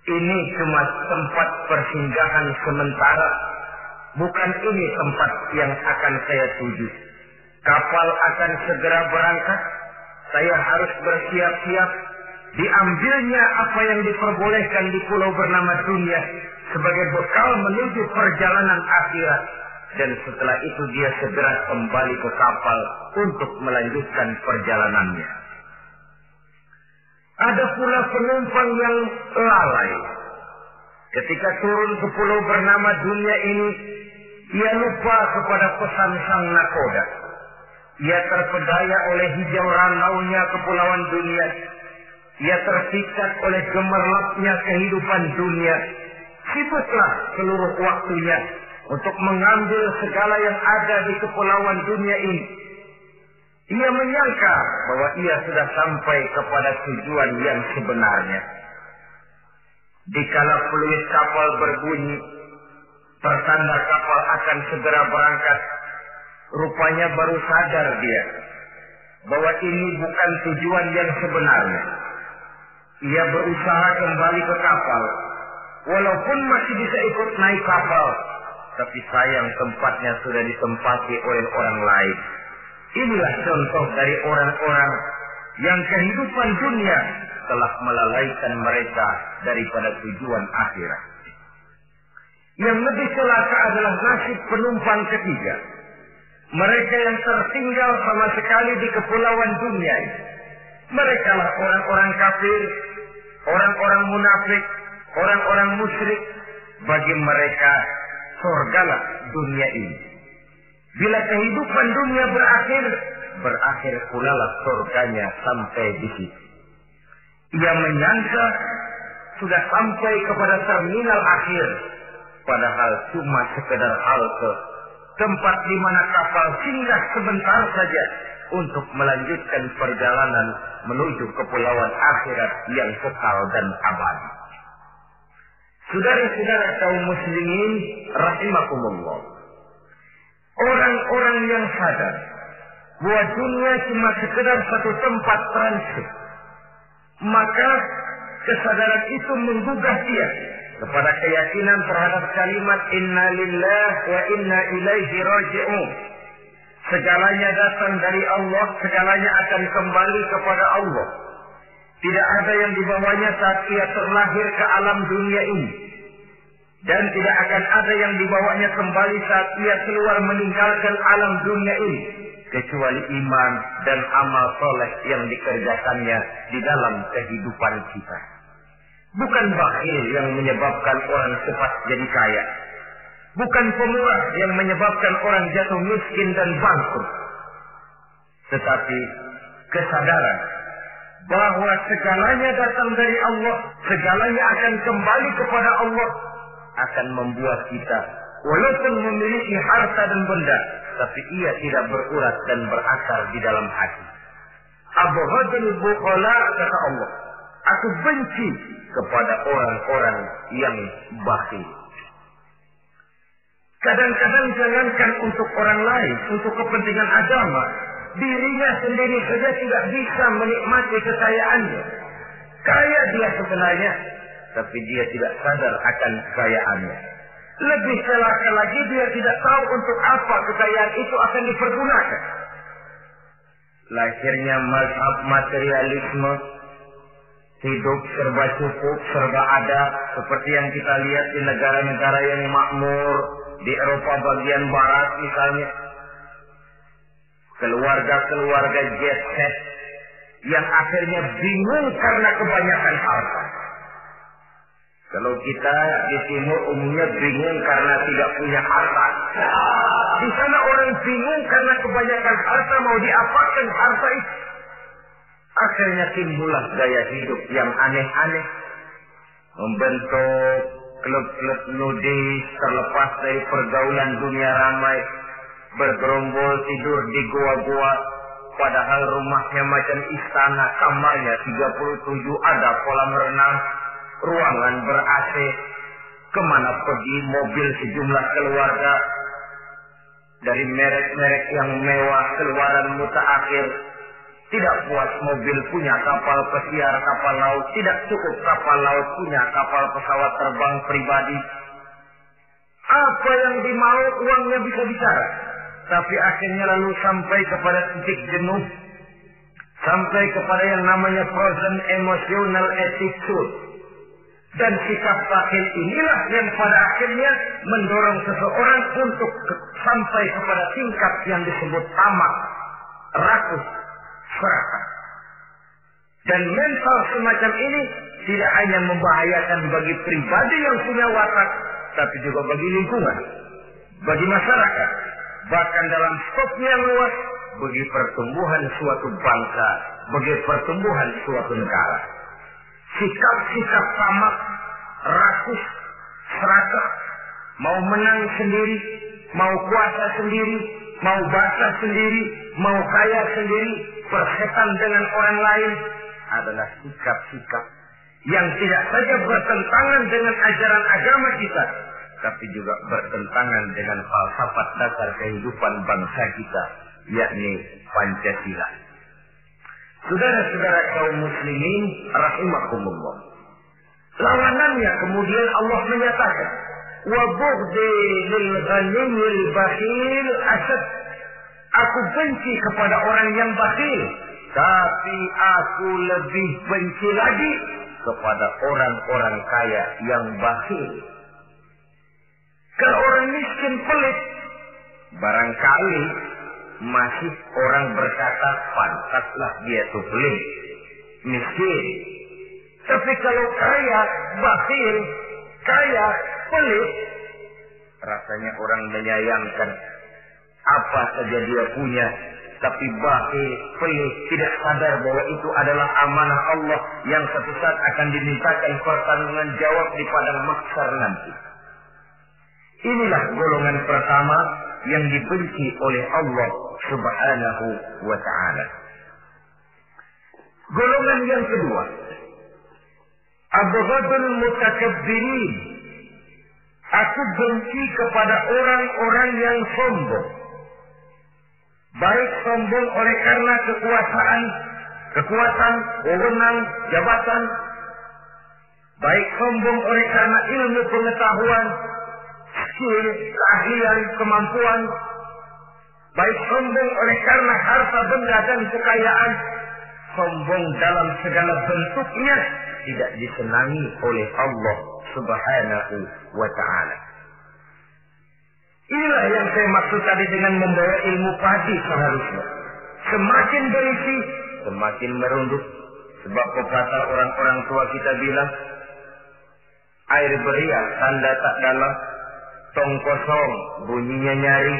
Ini cuma tempat persinggahan sementara Bukan ini tempat yang akan saya tuju. Kapal akan segera berangkat. Saya harus bersiap-siap. Diambilnya apa yang diperbolehkan di pulau bernama dunia sebagai bekal menuju perjalanan akhirat. Dan setelah itu dia segera kembali ke kapal untuk melanjutkan perjalanannya. Ada pula penumpang yang lalai. Ketika turun ke pulau bernama dunia ini, ia lupa kepada pesan sang nakoda. Ia terpedaya oleh hijau ranaunya kepulauan dunia. Ia terpikat oleh gemerlapnya kehidupan dunia. Sibuklah seluruh waktunya untuk mengambil segala yang ada di kepulauan dunia ini. Ia menyangka bahwa ia sudah sampai kepada tujuan yang sebenarnya. Dikala peluit kapal berbunyi, Pertanda kapal akan segera berangkat. Rupanya baru sadar dia bahwa ini bukan tujuan yang sebenarnya. Ia berusaha kembali ke kapal. Walaupun masih bisa ikut naik kapal. Tapi sayang tempatnya sudah ditempati oleh orang lain. Inilah contoh dari orang-orang yang kehidupan dunia telah melalaikan mereka daripada tujuan akhirat. Yang lebih celaka adalah nasib penumpang ketiga. Mereka yang tertinggal sama sekali di kepulauan dunia ini. Mereka lah orang-orang kafir, orang-orang munafik, orang-orang musyrik. Bagi mereka, surgalah dunia ini. Bila kehidupan dunia berakhir, berakhir pula lah surganya sampai di situ. Ia menyangka sudah sampai kepada terminal akhir Padahal cuma sekedar halte. Tempat di mana kapal singgah sebentar saja untuk melanjutkan perjalanan menuju kepulauan akhirat yang kekal dan abadi. Saudara-saudara kaum muslimin rahimakumullah. Orang-orang yang sadar bahwa dunia cuma sekedar satu tempat transit. Maka kesadaran itu menggugah dia kepada keyakinan terhadap kalimat inna lillah wa inna ilaihi raji'un. Segalanya datang dari Allah, segalanya akan kembali kepada Allah. Tidak ada yang dibawanya saat ia terlahir ke alam dunia ini. Dan tidak akan ada yang dibawanya kembali saat ia keluar meninggalkan alam dunia ini. Kecuali iman dan amal soleh yang dikerjakannya di dalam kehidupan kita. Bukan bakhil yang menyebabkan orang cepat jadi kaya. Bukan pemurah yang menyebabkan orang jatuh miskin dan bangkrut. Tetapi kesadaran bahwa segalanya datang dari Allah, segalanya akan kembali kepada Allah, akan membuat kita walaupun memiliki harta dan benda, tapi ia tidak berurat dan berakar di dalam hati. Abu Hajjal Bukhala kata Allah, aku benci kepada orang-orang yang bakhil. Kadang-kadang jangankan untuk orang lain, untuk kepentingan agama, dirinya sendiri saja tidak bisa menikmati kekayaannya. Kaya dia sebenarnya, tapi dia tidak sadar akan kekayaannya. Lebih celaka lagi dia tidak tahu untuk apa kekayaan itu akan dipergunakan. Lahirnya mazhab materialisme, hidup serba cukup, serba ada, seperti yang kita lihat di negara-negara yang makmur, di Eropa bagian barat misalnya. Keluarga-keluarga jet set yang akhirnya bingung karena kebanyakan harta. Kalau kita di timur umumnya bingung karena tidak punya harta. Di sana orang bingung karena kebanyakan harta mau diapakan harta itu. Akhirnya timbullah gaya hidup yang aneh-aneh. Membentuk klub-klub nudis terlepas dari pergaulan dunia ramai. Bergerombol tidur di gua-gua. Padahal rumahnya macam istana, kamarnya 37 ada kolam renang, ruangan ber-AC. Ke mana pergi mobil sejumlah keluarga. Dari merek-merek yang mewah, keluaran mutaakhir, tidak puas mobil punya kapal pesiar, kapal laut. Tidak cukup kapal laut punya kapal pesawat terbang pribadi. Apa yang dimau uangnya bisa bicara. Tapi akhirnya lalu sampai kepada titik jenuh. Sampai kepada yang namanya frozen emotional attitude. Dan sikap pakil inilah yang pada akhirnya mendorong seseorang untuk sampai kepada tingkat yang disebut tamak, rakus, serakah. Dan mental semacam ini tidak hanya membahayakan bagi pribadi yang punya watak, tapi juga bagi lingkungan, bagi masyarakat, bahkan dalam skopnya yang luas, bagi pertumbuhan suatu bangsa, bagi pertumbuhan suatu negara. Sikap-sikap tamak, rakus, serakah, mau menang sendiri, mau kuasa sendiri, mau basah sendiri, mau kaya sendiri, bersetan dengan orang lain adalah sikap-sikap yang tidak saja bertentangan dengan ajaran agama kita, tapi juga bertentangan dengan falsafat dasar kehidupan bangsa kita, yakni Pancasila. Saudara-saudara kaum muslimin rahimakumullah. Lawanannya kemudian Allah menyatakan, "Wa bughdi lil ghaniyil bakhil asad." Aku benci kepada orang yang bakhil, tapi aku lebih benci lagi kepada orang-orang kaya yang bakhil. Kalau orang miskin pelit, barangkali masih orang berkata pantaslah dia tuh pelit, miskin. Tapi kalau kaya, bakhil, kaya, pelit, rasanya orang menyayangkan apa saja dia punya, tapi bakhil, pelit, tidak sadar bahwa itu adalah amanah Allah yang satu saat akan dimintakan pertanggungan jawab di padang mahsyar nanti. Inilah golongan pertama yang dibenci oleh Allah Subhanahu wa taala. Golongan yang kedua, abghadul mutakabbirin. Aku benci kepada orang-orang yang sombong. Baik sombong oleh karena kekuasaan, kekuatan, wewenang, jabatan. Baik sombong oleh karena ilmu pengetahuan, skill, keahlian, kemampuan. Baik sombong oleh karena harta benda dan kekayaan. Sombong dalam segala bentuknya tidak disenangi oleh Allah subhanahu wa ta'ala. Inilah yang saya maksud tadi dengan membawa ilmu padi seharusnya. Semakin berisi, semakin merunduk. Sebab pepatah orang-orang tua kita bilang, air beriak tanda tak dalam, tong kosong bunyinya nyari.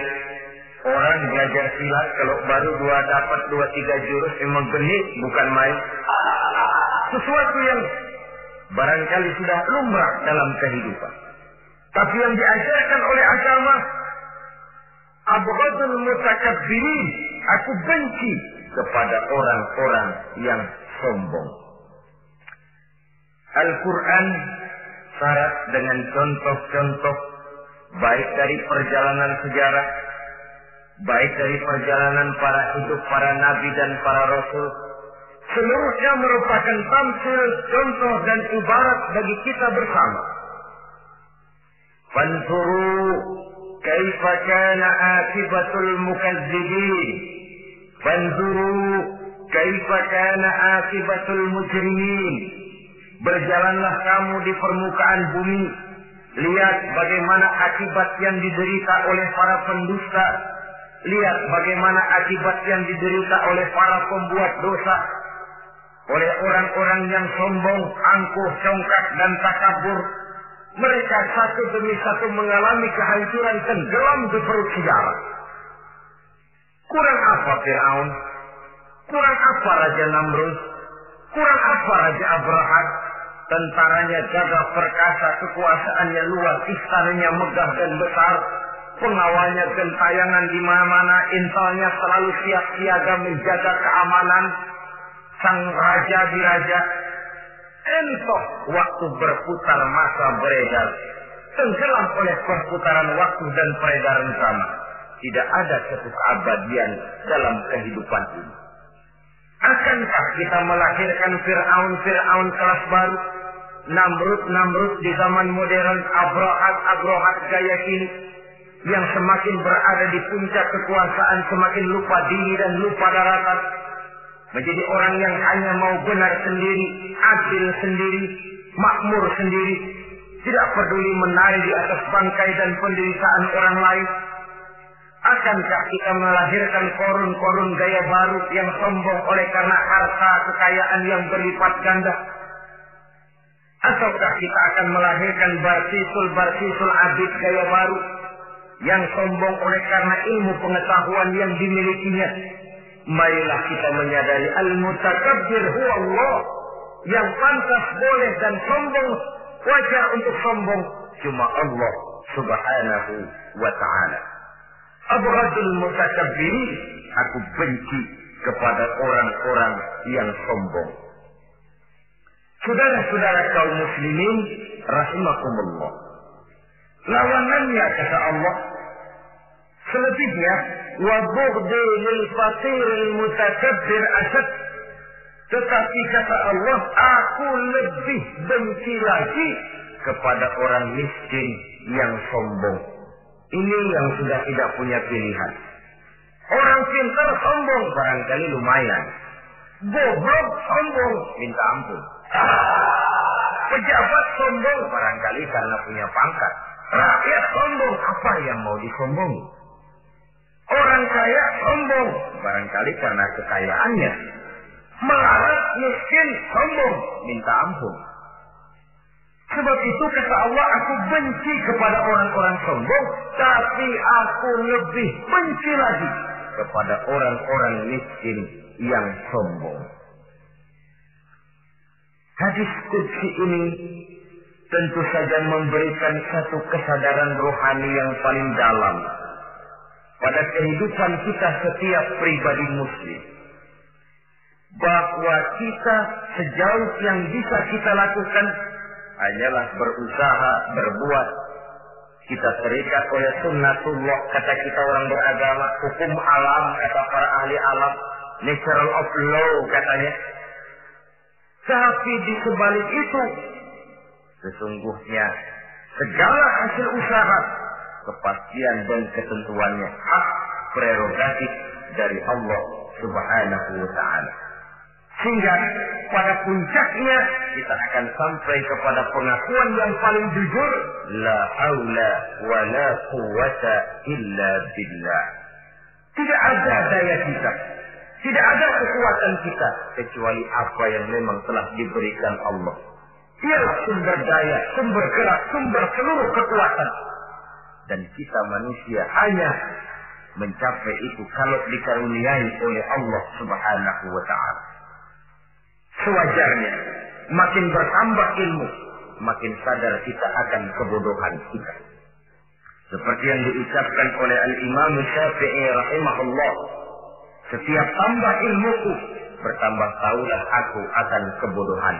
Orang belajar silat kalau baru dua dapat dua tiga jurus memang genit bukan main. Sesuatu yang barangkali sudah lumrah dalam kehidupan. Tapi yang diajarkan oleh agama Abghadul mutakabbirin. Aku benci kepada orang-orang yang sombong. Al-Quran syarat dengan contoh-contoh baik dari perjalanan sejarah, baik dari perjalanan para hidup para nabi dan para rasul, seluruhnya merupakan tamsil, contoh dan ibarat bagi kita bersama. Fansuru kaifa kana akibatul mukazzibin. Fansuru kaifa kana akibatul mujrimin. Berjalanlah kamu di permukaan bumi. Lihat bagaimana akibat yang diderita oleh para pendusta. Lihat bagaimana akibat yang diderita oleh para pembuat dosa. Oleh orang-orang yang sombong, angkuh, congkak, dan takabur. Mereka satu demi satu mengalami kehancuran tenggelam di perut sejarah. Kurang apa Fir'aun? Kurang apa Raja Namrud? Kurang apa Raja Abrahat? Tentaranya gagah perkasa, kekuasaannya luar, istananya megah dan besar, pengawalnya gentayangan di mana-mana, intelnya selalu siap siaga menjaga keamanan, sang raja diraja. Entok waktu berputar masa beredar, tenggelam oleh perputaran waktu dan peredaran zaman. Tidak ada satu keabadian dalam kehidupan ini. Akankah kita melahirkan Fir'aun-Fir'aun kelas baru? Namrud-Namrud di zaman modern, Abrahat-Abrahat gaya kini. Yang semakin berada di puncak kekuasaan semakin lupa diri dan lupa daratan. Menjadi orang yang hanya mau benar sendiri, adil sendiri, makmur sendiri. Tidak peduli menari di atas bangkai dan penderitaan orang lain. Akankah kita melahirkan korun-korun gaya baru yang sombong oleh karena harta kekayaan yang berlipat ganda? Ataukah kita akan melahirkan barsisul-barsisul abid gaya baru yang sombong oleh karena ilmu pengetahuan yang dimilikinya? Marilah kita menyadari al-mutakabbir huwa Allah yang pantas boleh dan sombong wajar untuk sombong cuma Allah subhanahu wa ta'ala. Abghadul mutakabbirin aku benci kepada orang-orang yang sombong. Saudara-saudara kaum muslimin rahimakumullah. Lawanannya kata Allah selebihnya wa bughdi lil fatir mutakabbir asad tetapi kata Allah aku lebih benci lagi kepada orang miskin yang sombong ini yang sudah tidak punya pilihan. Orang pintar sombong barangkali lumayan. Goblok sombong minta ampun. Pejabat sombong barangkali karena punya pangkat. Rakyat sombong apa yang mau disombongi? Orang kaya sombong barangkali karena kekayaannya. Melarat miskin sombong minta ampun. Sebab itu kata Allah, aku benci kepada orang-orang sombong, tapi aku lebih benci lagi kepada orang-orang miskin yang sombong. Hadis kudsi ini tentu saja memberikan satu kesadaran rohani yang paling dalam pada kehidupan kita setiap pribadi muslim. Bahwa kita sejauh yang bisa kita lakukan hanyalah berusaha berbuat. Kita terikat oleh sunnatullah kata kita orang beragama hukum alam kata para ahli alam natural of law katanya. Tapi di sebalik itu sesungguhnya segala hasil usaha kepastian dan ketentuannya hak prerogatif dari Allah Subhanahu wa taala. Sehingga pada puncaknya kita akan sampai kepada pengakuan yang paling jujur la haula wa la quwata illa billah. Tidak ada daya kita, tidak ada kekuatan kita kecuali apa yang memang telah diberikan Allah. Ialah sumber daya, sumber gerak, sumber seluruh kekuatan dan kita manusia hanya mencapai itu kalau dikaruniai oleh Allah Subhanahu wa taala. Sewajarnya makin bertambah ilmu, makin sadar kita akan kebodohan kita. Seperti yang diucapkan oleh Al-Imam Syafi'i rahimahullah, setiap tambah ilmuku, bertambah tahulah aku akan kebodohan.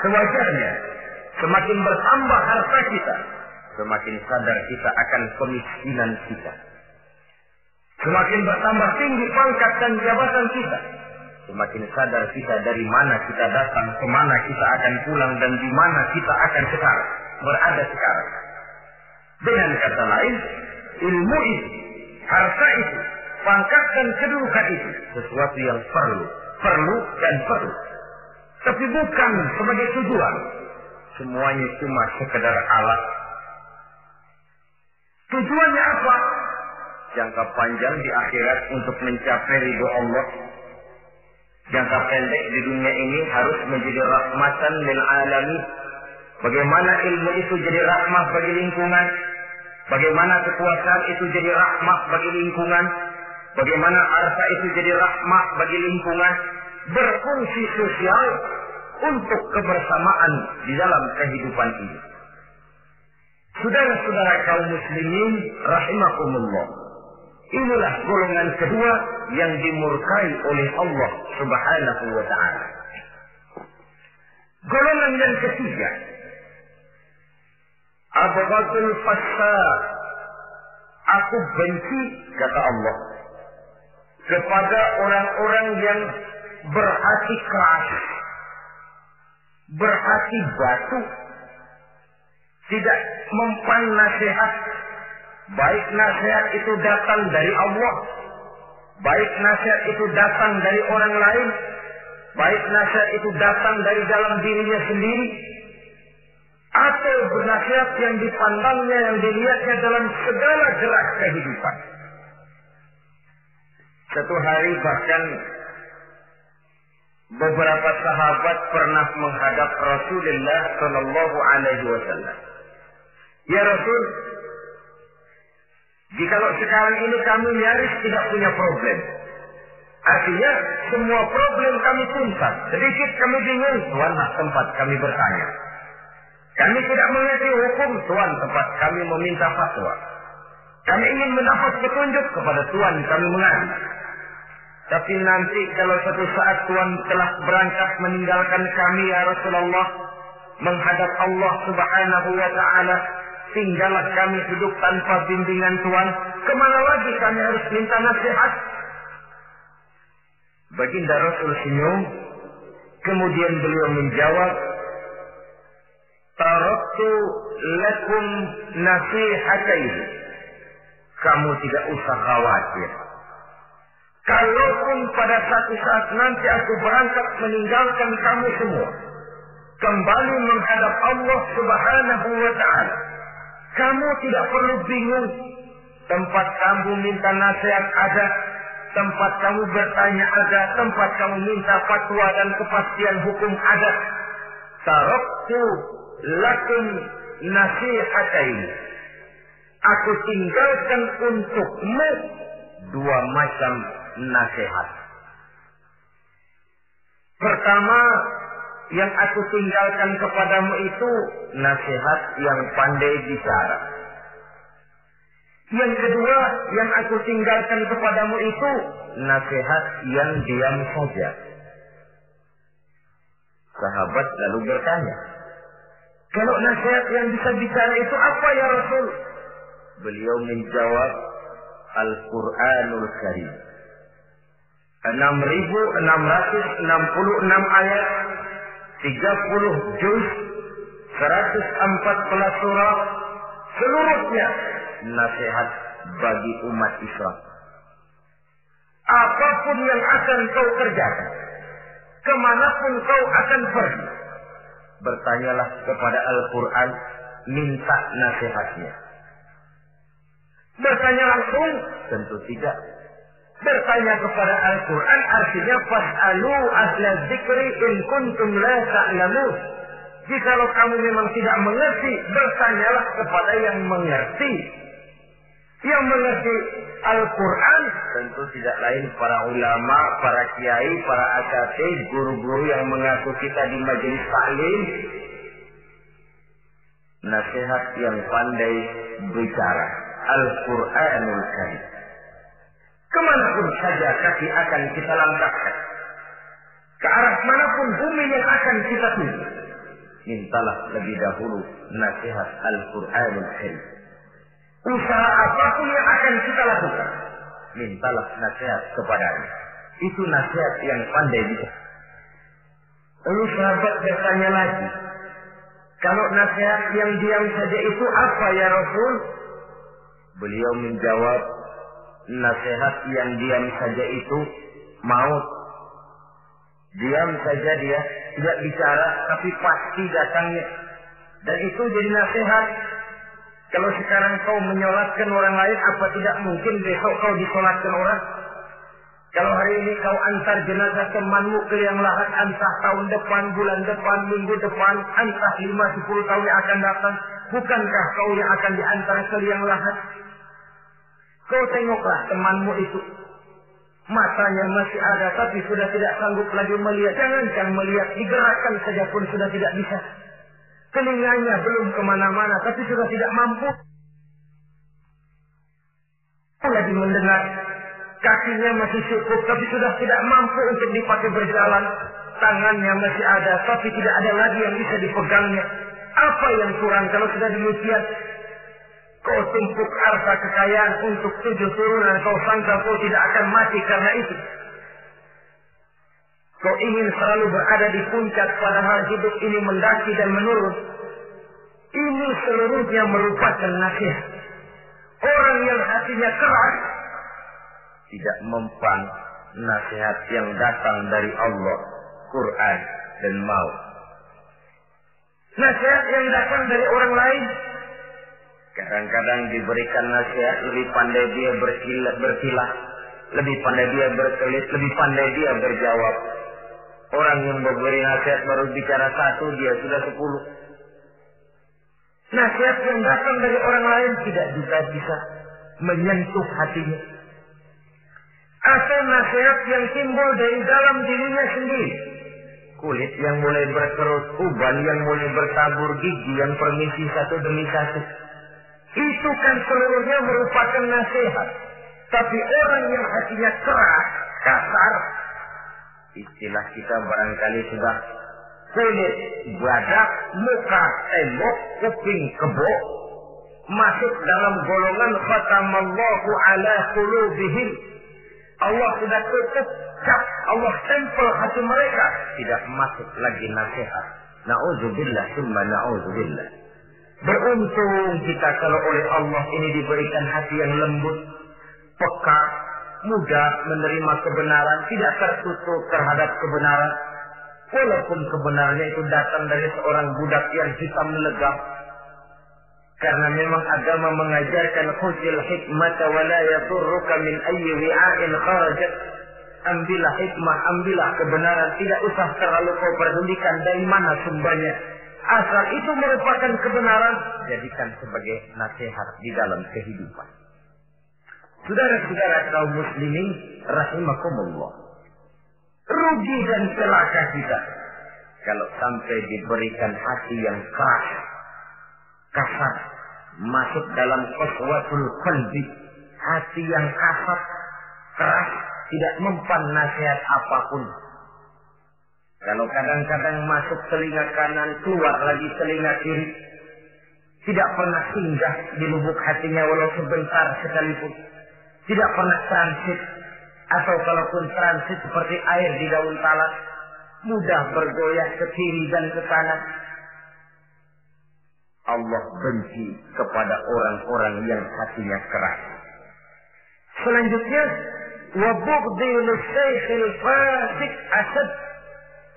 Sewajarnya Semakin bertambah harta kita, semakin sadar kita akan kemiskinan kita. Semakin bertambah tinggi pangkat dan jabatan kita, semakin sadar kita dari mana kita datang, ke mana kita akan pulang, dan di mana kita akan sekarang, berada sekarang. Dengan kata lain, ilmu itu, harta itu, pangkat dan kedudukan itu, sesuatu yang perlu, perlu dan perlu. Tapi bukan sebagai tujuan, Semuanya cuma sekedar alat. Tujuannya apa? Jangka panjang di akhirat untuk mencapai ridho Allah. Jangka pendek di dunia ini harus menjadi rahmatan lil alami. Bagaimana ilmu itu jadi rahmah bagi lingkungan? Bagaimana kekuasaan itu jadi rahmah bagi lingkungan? Bagaimana harta itu jadi rahmah bagi lingkungan? Berfungsi sosial untuk kebersamaan di dalam kehidupan ini. Saudara-saudara kaum muslimin rahimakumullah. Inilah golongan kedua yang dimurkai oleh Allah Subhanahu wa taala. Golongan yang ketiga Abghadul fasa Aku benci kata Allah kepada orang-orang yang berhati keras berhati batu, tidak mempan nasihat, baik nasihat itu datang dari Allah, baik nasihat itu datang dari orang lain, baik nasihat itu datang dari dalam dirinya sendiri, atau bernasihat yang dipandangnya, yang dilihatnya dalam segala gerak kehidupan. Satu hari bahkan beberapa sahabat pernah menghadap Rasulullah Shallallahu Alaihi Wasallam. Ya Rasul, jikalau sekarang ini kami nyaris tidak punya problem, artinya semua problem kami tuntas. Sedikit kami bingung, Tuanlah tempat kami bertanya. Kami tidak mengerti hukum, Tuhan tempat kami meminta fatwa. Kami ingin mendapat petunjuk kepada Tuhan kami mengadu. Tapi nanti kalau satu saat Tuhan telah berangkat meninggalkan kami ya Rasulullah menghadap Allah Subhanahu wa taala, tinggallah kami hidup tanpa bimbingan Tuhan, ke mana lagi kami harus minta nasihat? Baginda Rasul senyum, kemudian beliau menjawab, Taraktu lakum nasihatain. Kamu tidak usah khawatir Kalaupun pada satu saat nanti aku berangkat meninggalkan kamu semua. Kembali menghadap Allah subhanahu wa ta'ala. Kamu tidak perlu bingung. Tempat kamu minta nasihat ada. Tempat kamu bertanya ada. Tempat kamu minta fatwa dan kepastian hukum ada. Taraktu lakum nasihatain. Aku tinggalkan untukmu dua macam nasihat. Pertama, yang aku tinggalkan kepadamu itu nasihat yang pandai bicara. Yang kedua yang aku tinggalkan kepadamu itu nasihat yang diam saja. Sahabat lalu bertanya, kalau nasihat yang bisa bicara itu apa ya Rasul? Beliau menjawab, Al-Quranul Karim. 6666 ayat, 30 juz, 114 surah, seluruhnya nasihat bagi umat Islam. Apa pun yang akan kau kerjakan, ke mana pun kau akan pergi, bertanyalah kepada Al-Quran, minta nasihatnya. Bertanya langsung? Tentu tidak. Bertanya kepada Al-Quran artinya fas'alu ahla zikri in kuntum la ta'lamun. Jikalau kamu memang tidak mengerti, bertanyalah kepada yang mengerti. Yang mengerti Al-Quran tentu tidak lain para ulama, para kiai, para akatib, guru-guru yang mengaku kita di majelis taklim. Nasihat yang pandai bicara. Al-Quranul Karim. Ke mana pun saja kaki akan kita langkahkan. Ke arah mana pun bumi yang akan kita tuju. Mintalah lebih dahulu nasihat Al-Quranul Karim. Usaha apa pun yang akan kita lakukan. Mintalah nasihat kepadanya. Itu nasihat yang pandai bisa. Lalu sahabat bertanya lagi. Kalau nasihat yang diam saja itu apa ya Rasul? Beliau menjawab, nasihat yang diam saja itu maut. Diam saja dia, tidak bicara, tapi pasti datangnya. Dan itu jadi nasihat. Kalau sekarang kau menyolatkan orang lain, apa tidak mungkin besok kau disolatkan orang? Kalau hari ini kau antar jenazah temanmu ke yang lahat, entah tahun depan, bulan depan, minggu depan, entah lima, sepuluh tahun yang akan datang, bukankah kau yang akan diantar ke yang lahat? Kau tengoklah temanmu itu. Matanya masih ada tapi sudah tidak sanggup lagi melihat. Jangankan melihat, digerakkan saja pun sudah tidak bisa. Telinganya belum ke mana-mana tapi sudah tidak mampu. Lagi mendengar. Kakinya masih cukup tapi sudah tidak mampu untuk dipakai berjalan. Tangannya masih ada tapi tidak ada lagi yang bisa dipegangnya. Apa yang kurang kalau sudah demikian? Kau tumpuk harta kekayaan untuk tujuh turunan. Kau sangka kau tidak akan mati karena itu. Kau ingin selalu berada di puncak padahal hidup ini mendaki dan menurun. Ini seluruhnya merupakan nasihat. Orang yang hatinya keras tidak mempan nasihat yang datang dari Allah, Quran dan mau. Nasihat yang datang dari orang lain Kadang-kadang diberikan nasihat lebih pandai dia berkilah, berkilah, lebih pandai dia berkelit, lebih pandai dia berjawab. Orang yang memberi nasihat baru bicara satu, dia sudah sepuluh. Nasihat yang datang dari orang lain tidak juga bisa menyentuh hatinya. Atau nasihat yang timbul dari dalam dirinya sendiri. Kulit yang mulai berkerut, uban yang mulai bertabur, gigi yang permisi satu demi satu itu kan seluruhnya merupakan nasihat. Tapi orang yang hatinya keras, kasar, istilah kita barangkali sudah kulit, badak, muka, tembok, kuping, kebo, masuk dalam golongan khatamallahu ala qulubihim. Allah sudah tutup cap, Allah tempel hati mereka. Tidak masuk lagi nasihat. Na'udzubillah, summa na'udzubillah. Beruntung kita kalau oleh Allah ini diberikan hati yang lembut, peka, mudah menerima kebenaran, tidak tertutup terhadap kebenaran. Walaupun kebenarannya itu datang dari seorang budak yang hitam legap. Karena memang agama mengajarkan khuzil hikmata wa min ayyi wi'ain kharajat. Ambillah hikmah, ambillah kebenaran. Tidak usah terlalu kau pedulikan dari mana sumbernya asal itu merupakan kebenaran, jadikan sebagai nasihat di dalam kehidupan. Saudara-saudara kaum muslimin rahimakumullah. Rugi dan celaka kita kalau sampai diberikan hati yang keras, kasar, masuk dalam qaswatul qalbi, hati yang kasar, keras, tidak mempan nasihat apa pun. Kalau kadang-kadang masuk telinga kanan, keluar lagi telinga kiri, tidak pernah singgah di lubuk hatinya walau sebentar sekalipun. Tidak pernah transit atau kalaupun transit seperti air di daun talas, mudah bergoyah ke kiri dan ke kanan. Allah benci kepada orang-orang yang hatinya keras. Selanjutnya, bughdil syekhil fasik asad.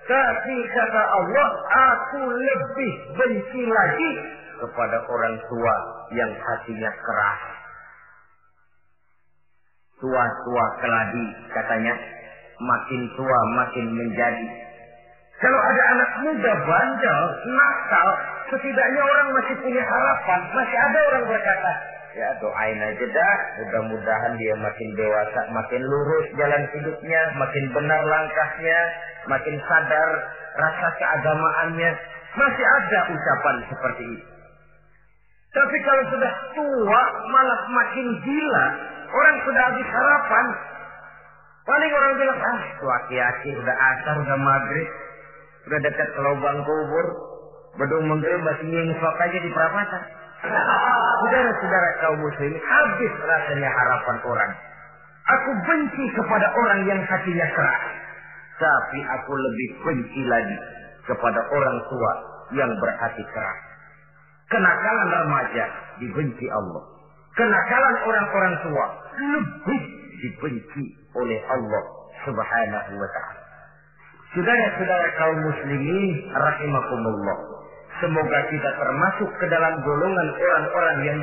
Tapi kata Allah, aku lebih benci lagi kepada orang tua yang hatinya keras. Tua-tua keladi katanya, makin tua makin menjadi. Kalau ada anak muda bandel, nakal, setidaknya orang masih punya harapan. Masih ada orang berkata, ya doain aja dah. Mudah-mudahan dia makin dewasa, makin lurus jalan hidupnya, makin benar langkahnya, makin sadar rasa keagamaannya. Masih ada ucapan seperti itu. Tapi kalau sudah tua, malah makin gila. Orang sudah habis harapan. Paling orang bilang, ah, tua aki-aki, udah asar, udah maghrib. Udah dekat ke lubang kubur. Bedung menggel masih nyingsok aja di perapatan. Saudara-saudara kaum muslim, habis rasanya harapan orang. Aku benci kepada orang yang hatinya keras. Tapi aku lebih benci lagi kepada orang tua yang berhati keras. Kenakalan remaja dibenci Allah. Kenakalan orang-orang tua lebih dibenci oleh Allah Subhanahu wa taala. Saudara-saudara kaum muslimin rahimakumullah. Semoga kita termasuk ke dalam golongan orang-orang yang